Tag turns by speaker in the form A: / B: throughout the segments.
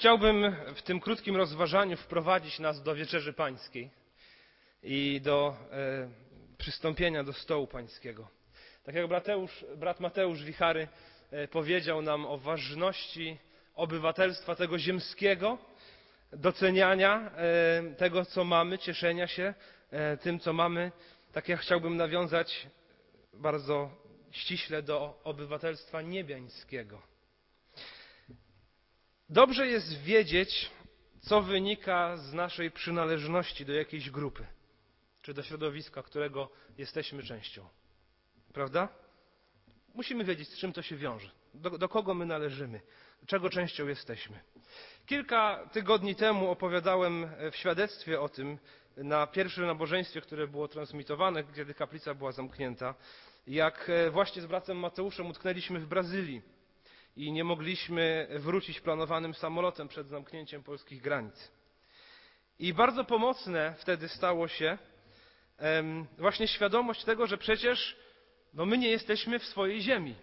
A: Chciałbym w tym krótkim rozważaniu wprowadzić nas do wieczerzy pańskiej i do e, przystąpienia do stołu pańskiego. Tak jak Mateusz, brat Mateusz Wichary e, powiedział nam o ważności obywatelstwa tego ziemskiego, doceniania e, tego, co mamy, cieszenia się e, tym, co mamy, tak ja chciałbym nawiązać bardzo ściśle do obywatelstwa niebiańskiego. Dobrze jest wiedzieć, co wynika z naszej przynależności do jakiejś grupy, czy do środowiska, którego jesteśmy częścią. Prawda? Musimy wiedzieć, z czym to się wiąże, do, do kogo my należymy, czego częścią jesteśmy. Kilka tygodni temu opowiadałem w świadectwie o tym na pierwszym nabożeństwie, które było transmitowane, kiedy kaplica była zamknięta, jak właśnie z bratem Mateuszem utknęliśmy w Brazylii i nie mogliśmy wrócić planowanym samolotem przed zamknięciem polskich granic. I bardzo pomocne wtedy stało się właśnie świadomość tego, że przecież no my nie jesteśmy w swojej ziemi.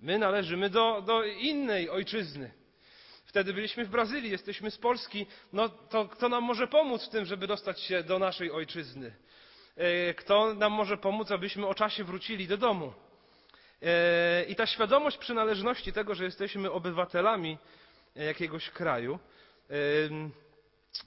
A: My należymy do, do innej ojczyzny. Wtedy byliśmy w Brazylii, jesteśmy z Polski. No to kto nam może pomóc w tym, żeby dostać się do naszej ojczyzny? E, kto nam może pomóc, abyśmy o czasie wrócili do domu? E, I ta świadomość przynależności tego, że jesteśmy obywatelami jakiegoś kraju,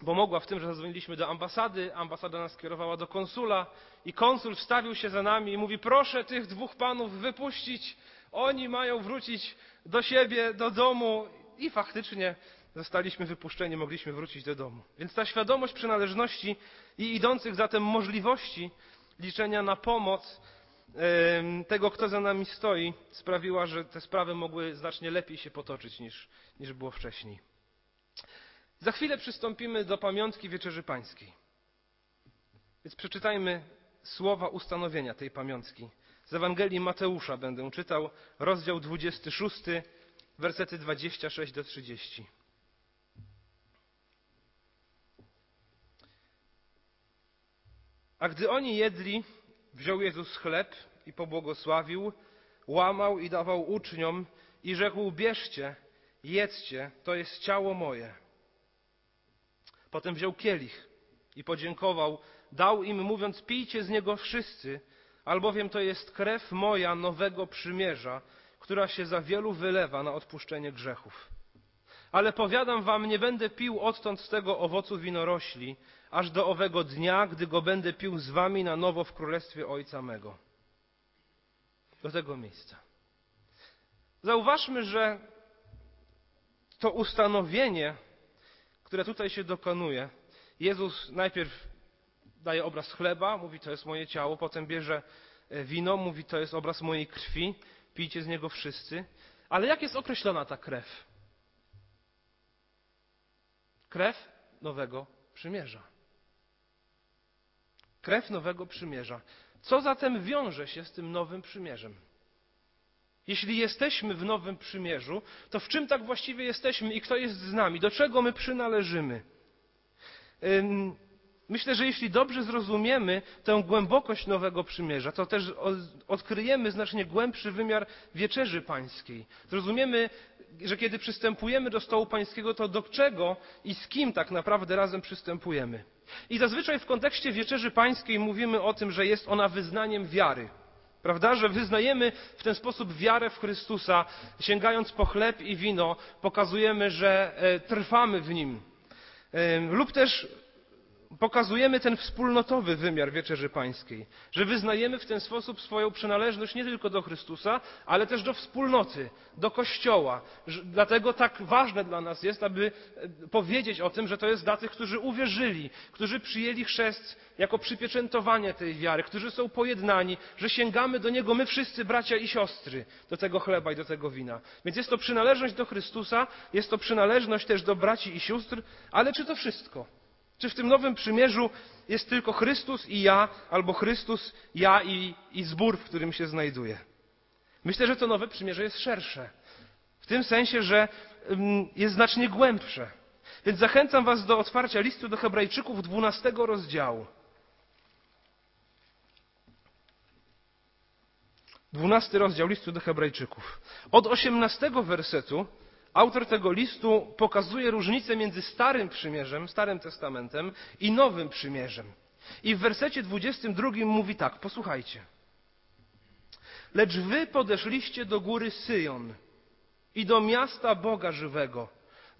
A: pomogła w tym, że zadzwoniliśmy do ambasady, ambasada nas skierowała do konsula i konsul wstawił się za nami i mówi: Proszę tych dwóch panów wypuścić, oni mają wrócić do siebie, do domu. I faktycznie zostaliśmy wypuszczeni, mogliśmy wrócić do domu. Więc ta świadomość przynależności i idących zatem możliwości liczenia na pomoc tego, kto za nami stoi, sprawiła, że te sprawy mogły znacznie lepiej się potoczyć niż, niż było wcześniej. Za chwilę przystąpimy do pamiątki Wieczerzy Pańskiej. Więc przeczytajmy słowa ustanowienia tej pamiątki. Z Ewangelii Mateusza będę czytał rozdział 26, wersety 26 do 30. A gdy oni jedli, wziął Jezus chleb i pobłogosławił, łamał i dawał uczniom i rzekł: Bierzcie, jedzcie, to jest ciało moje. Potem wziął kielich i podziękował, dał im, mówiąc: Pijcie z niego wszyscy, albowiem to jest krew moja nowego przymierza, która się za wielu wylewa na odpuszczenie grzechów. Ale powiadam wam, nie będę pił odtąd z tego owocu winorośli, aż do owego dnia, gdy go będę pił z wami na nowo w królestwie Ojca mego. Do tego miejsca. Zauważmy, że to ustanowienie, które tutaj się dokonuje, Jezus najpierw daje obraz chleba, mówi to jest moje ciało, potem bierze e, wino, mówi to jest obraz mojej krwi, pijcie z niego wszyscy. Ale jak jest określona ta krew? Krew nowego przymierza. Krew nowego przymierza. Co zatem wiąże się z tym nowym przymierzem? Jeśli jesteśmy w nowym przymierzu, to w czym tak właściwie jesteśmy i kto jest z nami? Do czego my przynależymy? Myślę, że jeśli dobrze zrozumiemy tę głębokość nowego przymierza, to też odkryjemy znacznie głębszy wymiar wieczerzy pańskiej. Zrozumiemy, że kiedy przystępujemy do stołu pańskiego, to do czego i z kim tak naprawdę razem przystępujemy. I zazwyczaj w kontekście wieczerzy pańskiej mówimy o tym, że jest ona wyznaniem wiary. Prawda, że wyznajemy w ten sposób wiarę w Chrystusa, sięgając po chleb i wino, pokazujemy, że e, trwamy w nim. Lub też pokazujemy ten wspólnotowy wymiar wieczerzy pańskiej, że wyznajemy w ten sposób swoją przynależność nie tylko do Chrystusa, ale też do wspólnoty, do Kościoła. Dlatego tak ważne dla nas jest, aby e, powiedzieć o tym, że to jest dla tych, którzy uwierzyli, którzy przyjęli chrzest jako przypieczętowanie tej wiary, którzy są pojednani, że sięgamy do Niego my wszyscy, bracia i siostry, do tego chleba i do tego wina. Więc jest to przynależność do Chrystusa, jest to przynależność też do braci i sióstr, ale czy to wszystko? Czy w tym nowym przymierzu jest tylko Chrystus i ja, albo Chrystus, ja i, i zbór, w którym się znajduję? Myślę, że to nowe przymierze jest szersze. W tym sensie, że mm, jest znacznie głębsze. Więc zachęcam Was do otwarcia listu do Hebrajczyków 12 rozdziału. 12 rozdział listu do Hebrajczyków. Od 18 wersetu autor tego listu pokazuje różnicę między Starym Przymierzem, Starym Testamentem i Nowym Przymierzem. I w wersecie 22 mówi tak, posłuchajcie. Lecz wy podeszliście do góry Syjon i do miasta Boga żywego,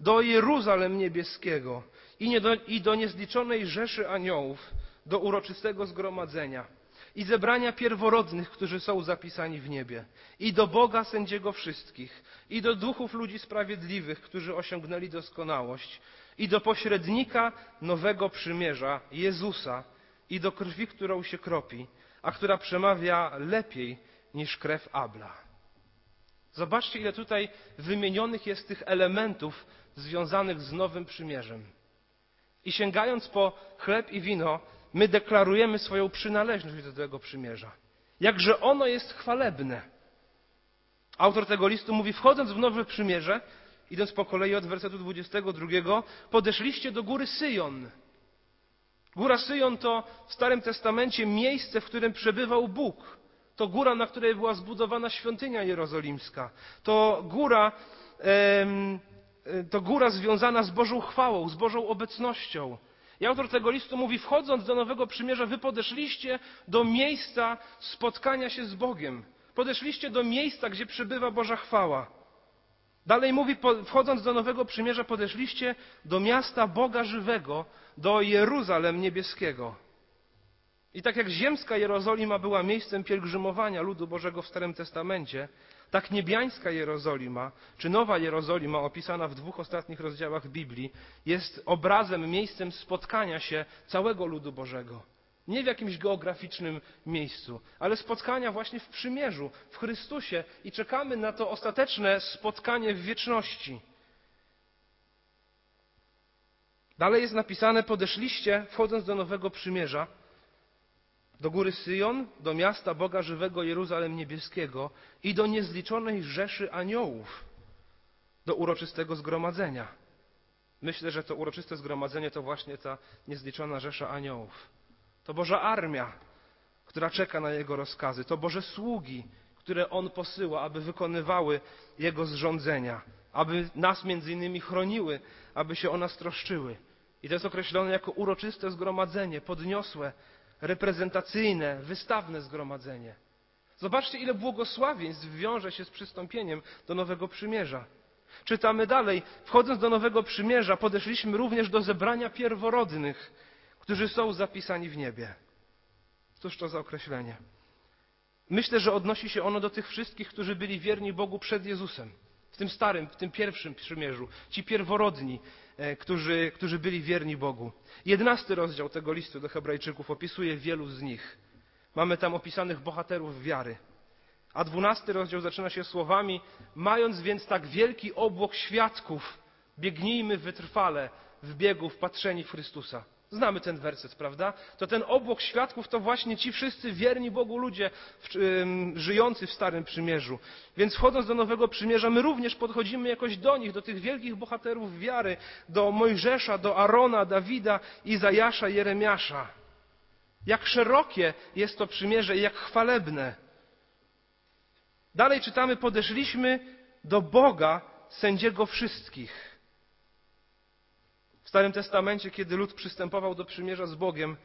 A: do Jeruzalem niebieskiego i, do, i do niezliczonej rzeszy aniołów, do uroczystego zgromadzenia i zebrania pierworodnych, którzy są zapisani w niebie, i do Boga sędziego wszystkich, i do duchów ludzi sprawiedliwych, którzy osiągnęli doskonałość, i do pośrednika nowego przymierza, Jezusa, i do krwi, którą się kropi, a która przemawia lepiej niż krew Abla. Zobaczcie, ile tutaj wymienionych jest tych elementów związanych z Nowym Przymierzem. I sięgając po chleb i wino, my deklarujemy swoją przynależność do tego przymierza. Jakże ono jest chwalebne. Autor tego listu mówi, wchodząc w nowe przymierze, idąc po kolei od wersetu 22, podeszliście do góry Syjon. Góra Syjon to w Starym Testamencie miejsce, w którym przebywał Bóg. To góra, na której była zbudowana świątynia jerozolimska. To góra, to góra związana z Bożą chwałą, z Bożą obecnością. I autor tego listu mówi, wchodząc do Nowego Przymierza, wy podeszliście do miejsca spotkania się z Bogiem. Podeszliście do miejsca, gdzie przebywa Boża chwała. Dalej mówi, wchodząc do Nowego Przymierza, podeszliście do miasta Boga żywego, do Jeruzalem niebieskiego. I tak jak ziemska Jerozolima była miejscem pielgrzymowania ludu Bożego w Starym Testamencie, tak niebiańska Jerozolima, czy Nowa Jerozolima, opisana w dwóch ostatnich rozdziałach Biblii, jest obrazem, miejscem spotkania się całego ludu Bożego. Nie w jakimś geograficznym miejscu, ale spotkania właśnie w przymierzu, w Chrystusie i czekamy na to ostateczne spotkanie w wieczności. Dalej jest napisane: Podeszliście, wchodząc do nowego przymierza, do góry Syjon, do miasta Boga żywego Jeruzalem niebieskiego i do niezliczonej rzeszy aniołów, do uroczystego zgromadzenia. Myślę, że to uroczyste zgromadzenie to właśnie ta niezliczona rzesza aniołów. To Boża armia, która czeka na Jego rozkazy. To Boże sługi, które On posyła, aby wykonywały Jego zrządzenia, aby nas między innymi chroniły, aby się o nas troszczyły. I to jest określone jako uroczyste zgromadzenie, podniosłe, reprezentacyjne, wystawne zgromadzenie. Zobaczcie, ile błogosławieństw wiąże się z przystąpieniem do Nowego Przymierza. Czytamy dalej. Wchodząc do Nowego Przymierza, podeszliśmy również do zebrania pierworodnych, którzy są zapisani w niebie. Cóż to za określenie? Myślę, że odnosi się ono do tych wszystkich, którzy byli wierni Bogu przed Jezusem. W tym starym, w tym pierwszym przymierzu. Ci pierworodni, E, którzy, którzy byli wierni Bogu. Jedenasty rozdział tego listu do Hebrajczyków opisuje wielu z nich. Mamy tam opisanych bohaterów wiary. A dwunasty rozdział zaczyna się słowami: Mając więc tak wielki obłok świadków, biegnijmy wytrwale w biegu wpatrzeni w Chrystusa. Znamy ten werset, prawda? To ten obłok świadków to właśnie ci wszyscy wierni Bogu ludzie w, żyjący w Starym Przymierzu. Więc wchodząc do Nowego Przymierza, my również podchodzimy jakoś do nich, do tych wielkich bohaterów wiary, do Mojżesza, do Arona, Dawida, Izajasza, Jeremiasza. Jak szerokie jest to przymierze i jak chwalebne. Dalej czytamy, podeszliśmy do Boga, sędziego wszystkich. Starym Testamencie, kiedy lud przystępował do przymierza z Bogiem,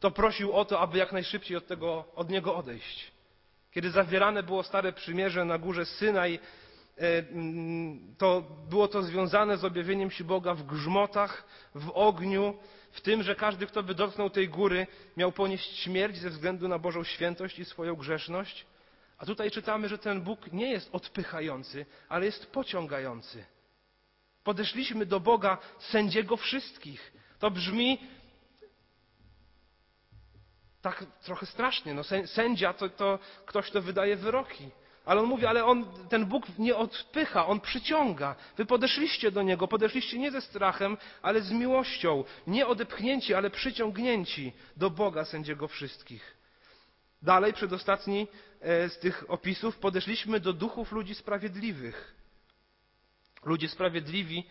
A: to prosił o to, aby jak najszybciej od, tego, od niego odejść. Kiedy zawierane było stare przymierze na górze Synaj, e, mm, to było to związane z objawieniem się Boga w grzmotach, w ogniu, w tym, że każdy, kto by dotknął tej góry, miał ponieść śmierć ze względu na Bożą świętość i swoją grzeszność. A tutaj czytamy, że ten Bóg nie jest odpychający, ale jest pociągający. Podeszliśmy do Boga, sędziego wszystkich. To brzmi tak trochę strasznie. No, sędzia to, to ktoś, kto wydaje wyroki. Ale on mówi, ale on, ten Bóg nie odpycha, on przyciąga. Wy podeszliście do Niego, podeszliście nie ze strachem, ale z miłością. Nie odepchnięci, ale przyciągnięci do Boga, sędziego wszystkich. Dalej, przedostatni e, z tych opisów, podeszliśmy do duchów ludzi sprawiedliwych. Ludzie sprawiedliwi,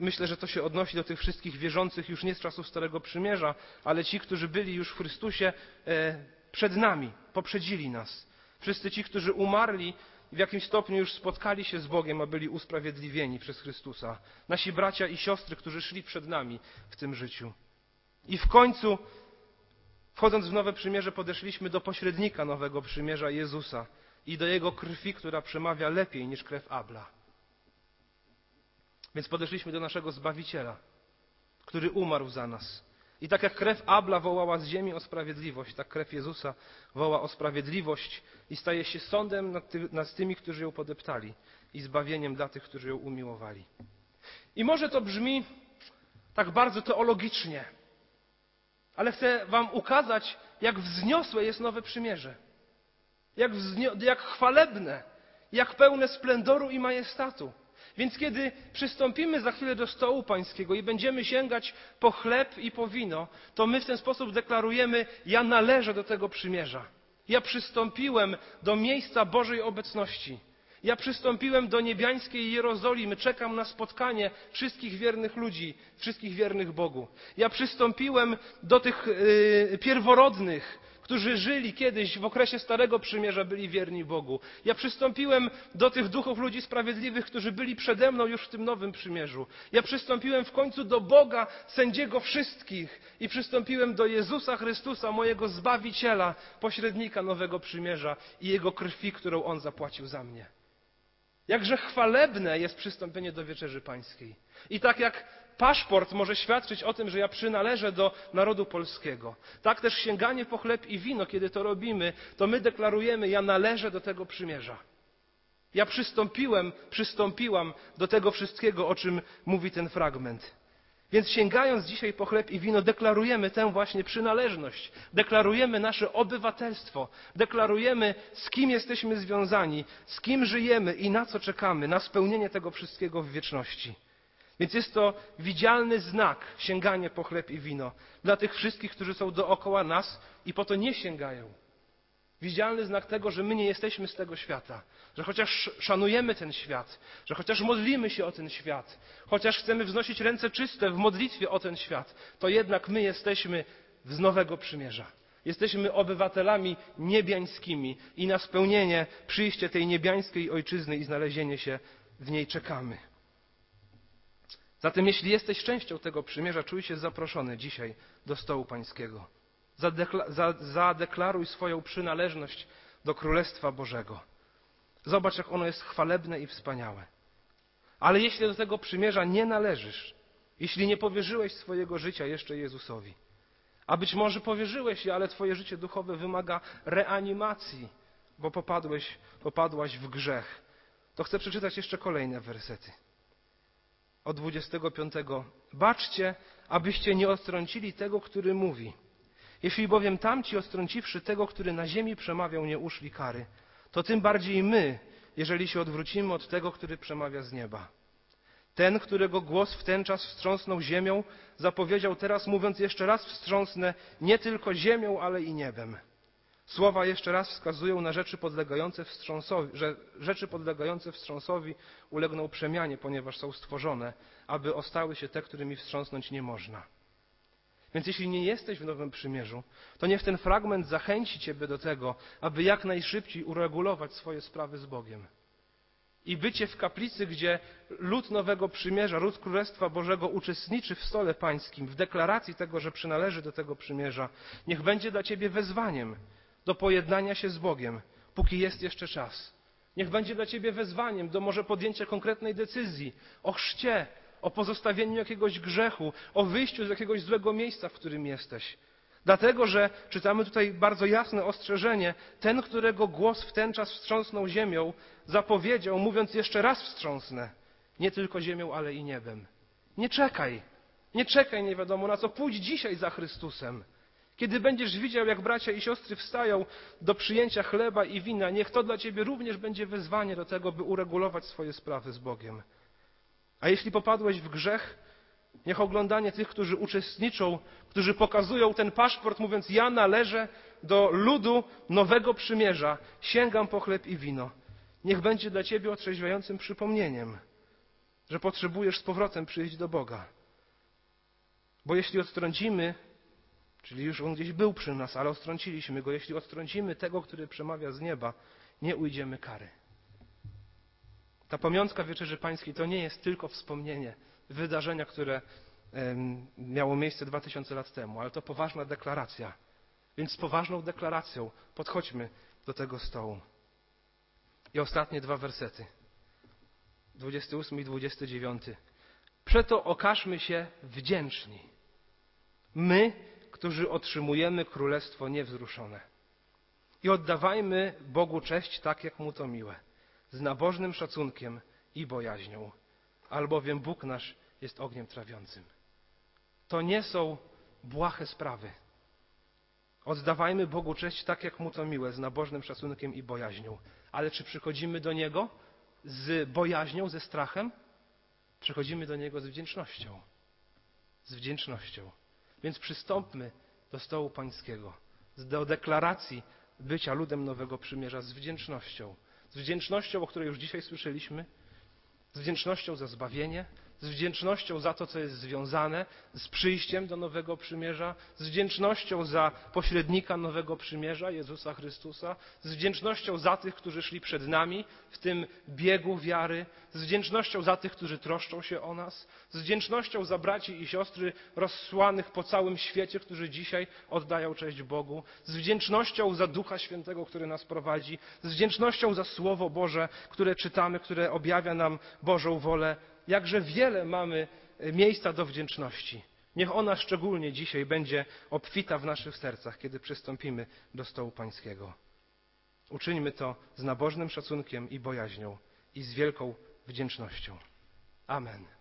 A: myślę, że to się odnosi do tych wszystkich wierzących już nie z czasów Starego Przymierza, ale ci, którzy byli już w Chrystusie e, przed nami, poprzedzili nas. Wszyscy ci, którzy umarli w jakimś stopniu już spotkali się z Bogiem, a byli usprawiedliwieni przez Chrystusa. Nasi bracia i siostry, którzy szli przed nami w tym życiu. I w końcu, wchodząc w nowe przymierze, podeszliśmy do pośrednika nowego przymierza Jezusa i do Jego krwi, która przemawia lepiej niż krew Abla. Więc podeszliśmy do naszego Zbawiciela, który umarł za nas. I tak jak krew Abla wołała z ziemi o sprawiedliwość, tak krew Jezusa woła o sprawiedliwość i staje się sądem nad, ty, nad tymi, którzy ją podeptali i zbawieniem dla tych, którzy ją umiłowali. I może to brzmi tak bardzo teologicznie, ale chcę Wam ukazać, jak wzniosłe jest nowe przymierze. Jak, wznio- jak chwalebne, jak pełne splendoru i majestatu. Więc kiedy przystąpimy za chwilę do stołu pańskiego i będziemy sięgać po chleb i po wino, to my w ten sposób deklarujemy: Ja należę do tego przymierza. Ja przystąpiłem do miejsca Bożej obecności. Ja przystąpiłem do niebiańskiej Jerozolimy, czekam na spotkanie wszystkich wiernych ludzi, wszystkich wiernych Bogu. Ja przystąpiłem do tych yy, pierworodnych, którzy żyli kiedyś w okresie Starego Przymierza, byli wierni Bogu. Ja przystąpiłem do tych duchów ludzi sprawiedliwych, którzy byli przede mną już w tym Nowym Przymierzu. Ja przystąpiłem w końcu do Boga, sędziego wszystkich i przystąpiłem do Jezusa Chrystusa, mojego Zbawiciela, pośrednika Nowego Przymierza i Jego krwi, którą On zapłacił za mnie. Jakże chwalebne jest przystąpienie do wieczerzy pańskiej. I tak jak paszport może świadczyć o tym, że ja przynależę do narodu polskiego, tak też sięganie po chleb i wino, kiedy to robimy, to my deklarujemy, ja należę do tego przymierza. Ja przystąpiłem, przystąpiłam do tego wszystkiego, o czym mówi ten fragment. Więc sięgając dzisiaj po chleb i wino, deklarujemy tę właśnie przynależność, deklarujemy nasze obywatelstwo, deklarujemy, z kim jesteśmy związani, z kim żyjemy i na co czekamy, na spełnienie tego wszystkiego w wieczności. Więc jest to widzialny znak sięganie po chleb i wino dla tych wszystkich, którzy są dookoła nas i po to nie sięgają. Widzialny znak tego, że my nie jesteśmy z tego świata, że chociaż szanujemy ten świat, że chociaż modlimy się o ten świat, chociaż chcemy wznosić ręce czyste w modlitwie o ten świat, to jednak my jesteśmy z nowego przymierza. Jesteśmy obywatelami niebiańskimi i na spełnienie, przyjście tej niebiańskiej ojczyzny i znalezienie się w niej czekamy. Zatem jeśli jesteś częścią tego przymierza, czuj się zaproszony dzisiaj do stołu pańskiego. Zadeklaruj swoją przynależność do Królestwa Bożego. Zobacz, jak ono jest chwalebne i wspaniałe. Ale jeśli do tego przymierza nie należysz, jeśli nie powierzyłeś swojego życia jeszcze Jezusowi, a być może powierzyłeś je, ale twoje życie duchowe wymaga reanimacji, bo popadłeś, popadłaś w grzech, to chcę przeczytać jeszcze kolejne wersety od 25. Baczcie, abyście nie odtrącili tego, który mówi. Jeśli bowiem tamci odtrąciwszy tego, który na ziemi przemawiał, nie uszli kary, to tym bardziej my, jeżeli się odwrócimy od tego, który przemawia z nieba. Ten, którego głos w ten czas wstrząsnął ziemią, zapowiedział teraz, mówiąc jeszcze raz wstrząsnę nie tylko ziemią, ale i niebem. Słowa jeszcze raz wskazują na rzeczy podlegające wstrząsowi, że rzeczy podlegające wstrząsowi ulegną przemianie, ponieważ są stworzone, aby ostały się te, którymi wstrząsnąć nie można. Więc jeśli nie jesteś w Nowym Przymierzu, to niech ten fragment zachęci Ciebie do tego, aby jak najszybciej uregulować swoje sprawy z Bogiem. I bycie w kaplicy, gdzie lud Nowego Przymierza, lud Królestwa Bożego uczestniczy w stole pańskim, w deklaracji tego, że przynależy do tego przymierza, niech będzie dla Ciebie wezwaniem, do pojednania się z Bogiem, póki jest jeszcze czas. Niech będzie dla Ciebie wezwaniem do może podjęcia konkretnej decyzji o chrzcie, o pozostawieniu jakiegoś grzechu, o wyjściu z jakiegoś złego miejsca, w którym jesteś. Dlatego, że czytamy tutaj bardzo jasne ostrzeżenie. Ten, którego głos w ten czas wstrząsnął ziemią, zapowiedział, mówiąc jeszcze raz wstrząsnę. Nie tylko ziemią, ale i niebem. Nie czekaj. Nie czekaj, nie wiadomo na co. Pójdź dzisiaj za Chrystusem. Kiedy będziesz widział, jak bracia i siostry wstają do przyjęcia chleba i wina, niech to dla ciebie również będzie wezwanie do tego, by uregulować swoje sprawy z Bogiem. A jeśli popadłeś w grzech, niech oglądanie tych, którzy uczestniczą, którzy pokazują ten paszport, mówiąc: Ja należę do ludu nowego przymierza, sięgam po chleb i wino. Niech będzie dla ciebie otrzeźwiającym przypomnieniem, że potrzebujesz z powrotem przyjść do Boga. Bo jeśli odtrącimy Czyli już on gdzieś był przy nas, ale odtrąciliśmy go. Jeśli odtrącimy tego, który przemawia z nieba, nie ujdziemy kary. Ta pamiątka Wieczerzy Pańskiej to nie jest tylko wspomnienie wydarzenia, które miało miejsce 2000 lat temu, ale to poważna deklaracja. Więc z poważną deklaracją podchodźmy do tego stołu. I ostatnie dwa wersety. 28 i 29. Przeto okażmy się wdzięczni. My, którzy otrzymujemy królestwo niewzruszone. I oddawajmy Bogu cześć tak, jak mu to miłe, z nabożnym szacunkiem i bojaźnią, albowiem Bóg nasz jest ogniem trawiącym. To nie są błahe sprawy. Oddawajmy Bogu cześć tak, jak mu to miłe, z nabożnym szacunkiem i bojaźnią. Ale czy przychodzimy do Niego z bojaźnią, ze strachem? Przychodzimy do Niego z wdzięcznością. Z wdzięcznością. Więc przystąpmy do stołu Pańskiego, do deklaracji bycia ludem Nowego Przymierza z wdzięcznością. Z wdzięcznością, o której już dzisiaj słyszeliśmy, z wdzięcznością za zbawienie, z wdzięcznością za to, co jest związane z przyjściem do Nowego Przymierza, z wdzięcznością za pośrednika Nowego Przymierza, Jezusa Chrystusa, z wdzięcznością za tych, którzy szli przed nami w tym biegu wiary, z wdzięcznością za tych, którzy troszczą się o nas, z wdzięcznością za braci i siostry rozsłanych po całym świecie, którzy dzisiaj oddają cześć Bogu, z wdzięcznością za Ducha Świętego, który nas prowadzi, z wdzięcznością za Słowo Boże, które czytamy, które objawia nam Bożą wolę jakże wiele mamy e, miejsca do wdzięczności. Niech ona szczególnie dzisiaj będzie obfita w naszych sercach, kiedy przystąpimy do stołu Pańskiego. Uczyńmy to z nabożnym szacunkiem i bojaźnią i z wielką wdzięcznością. Amen.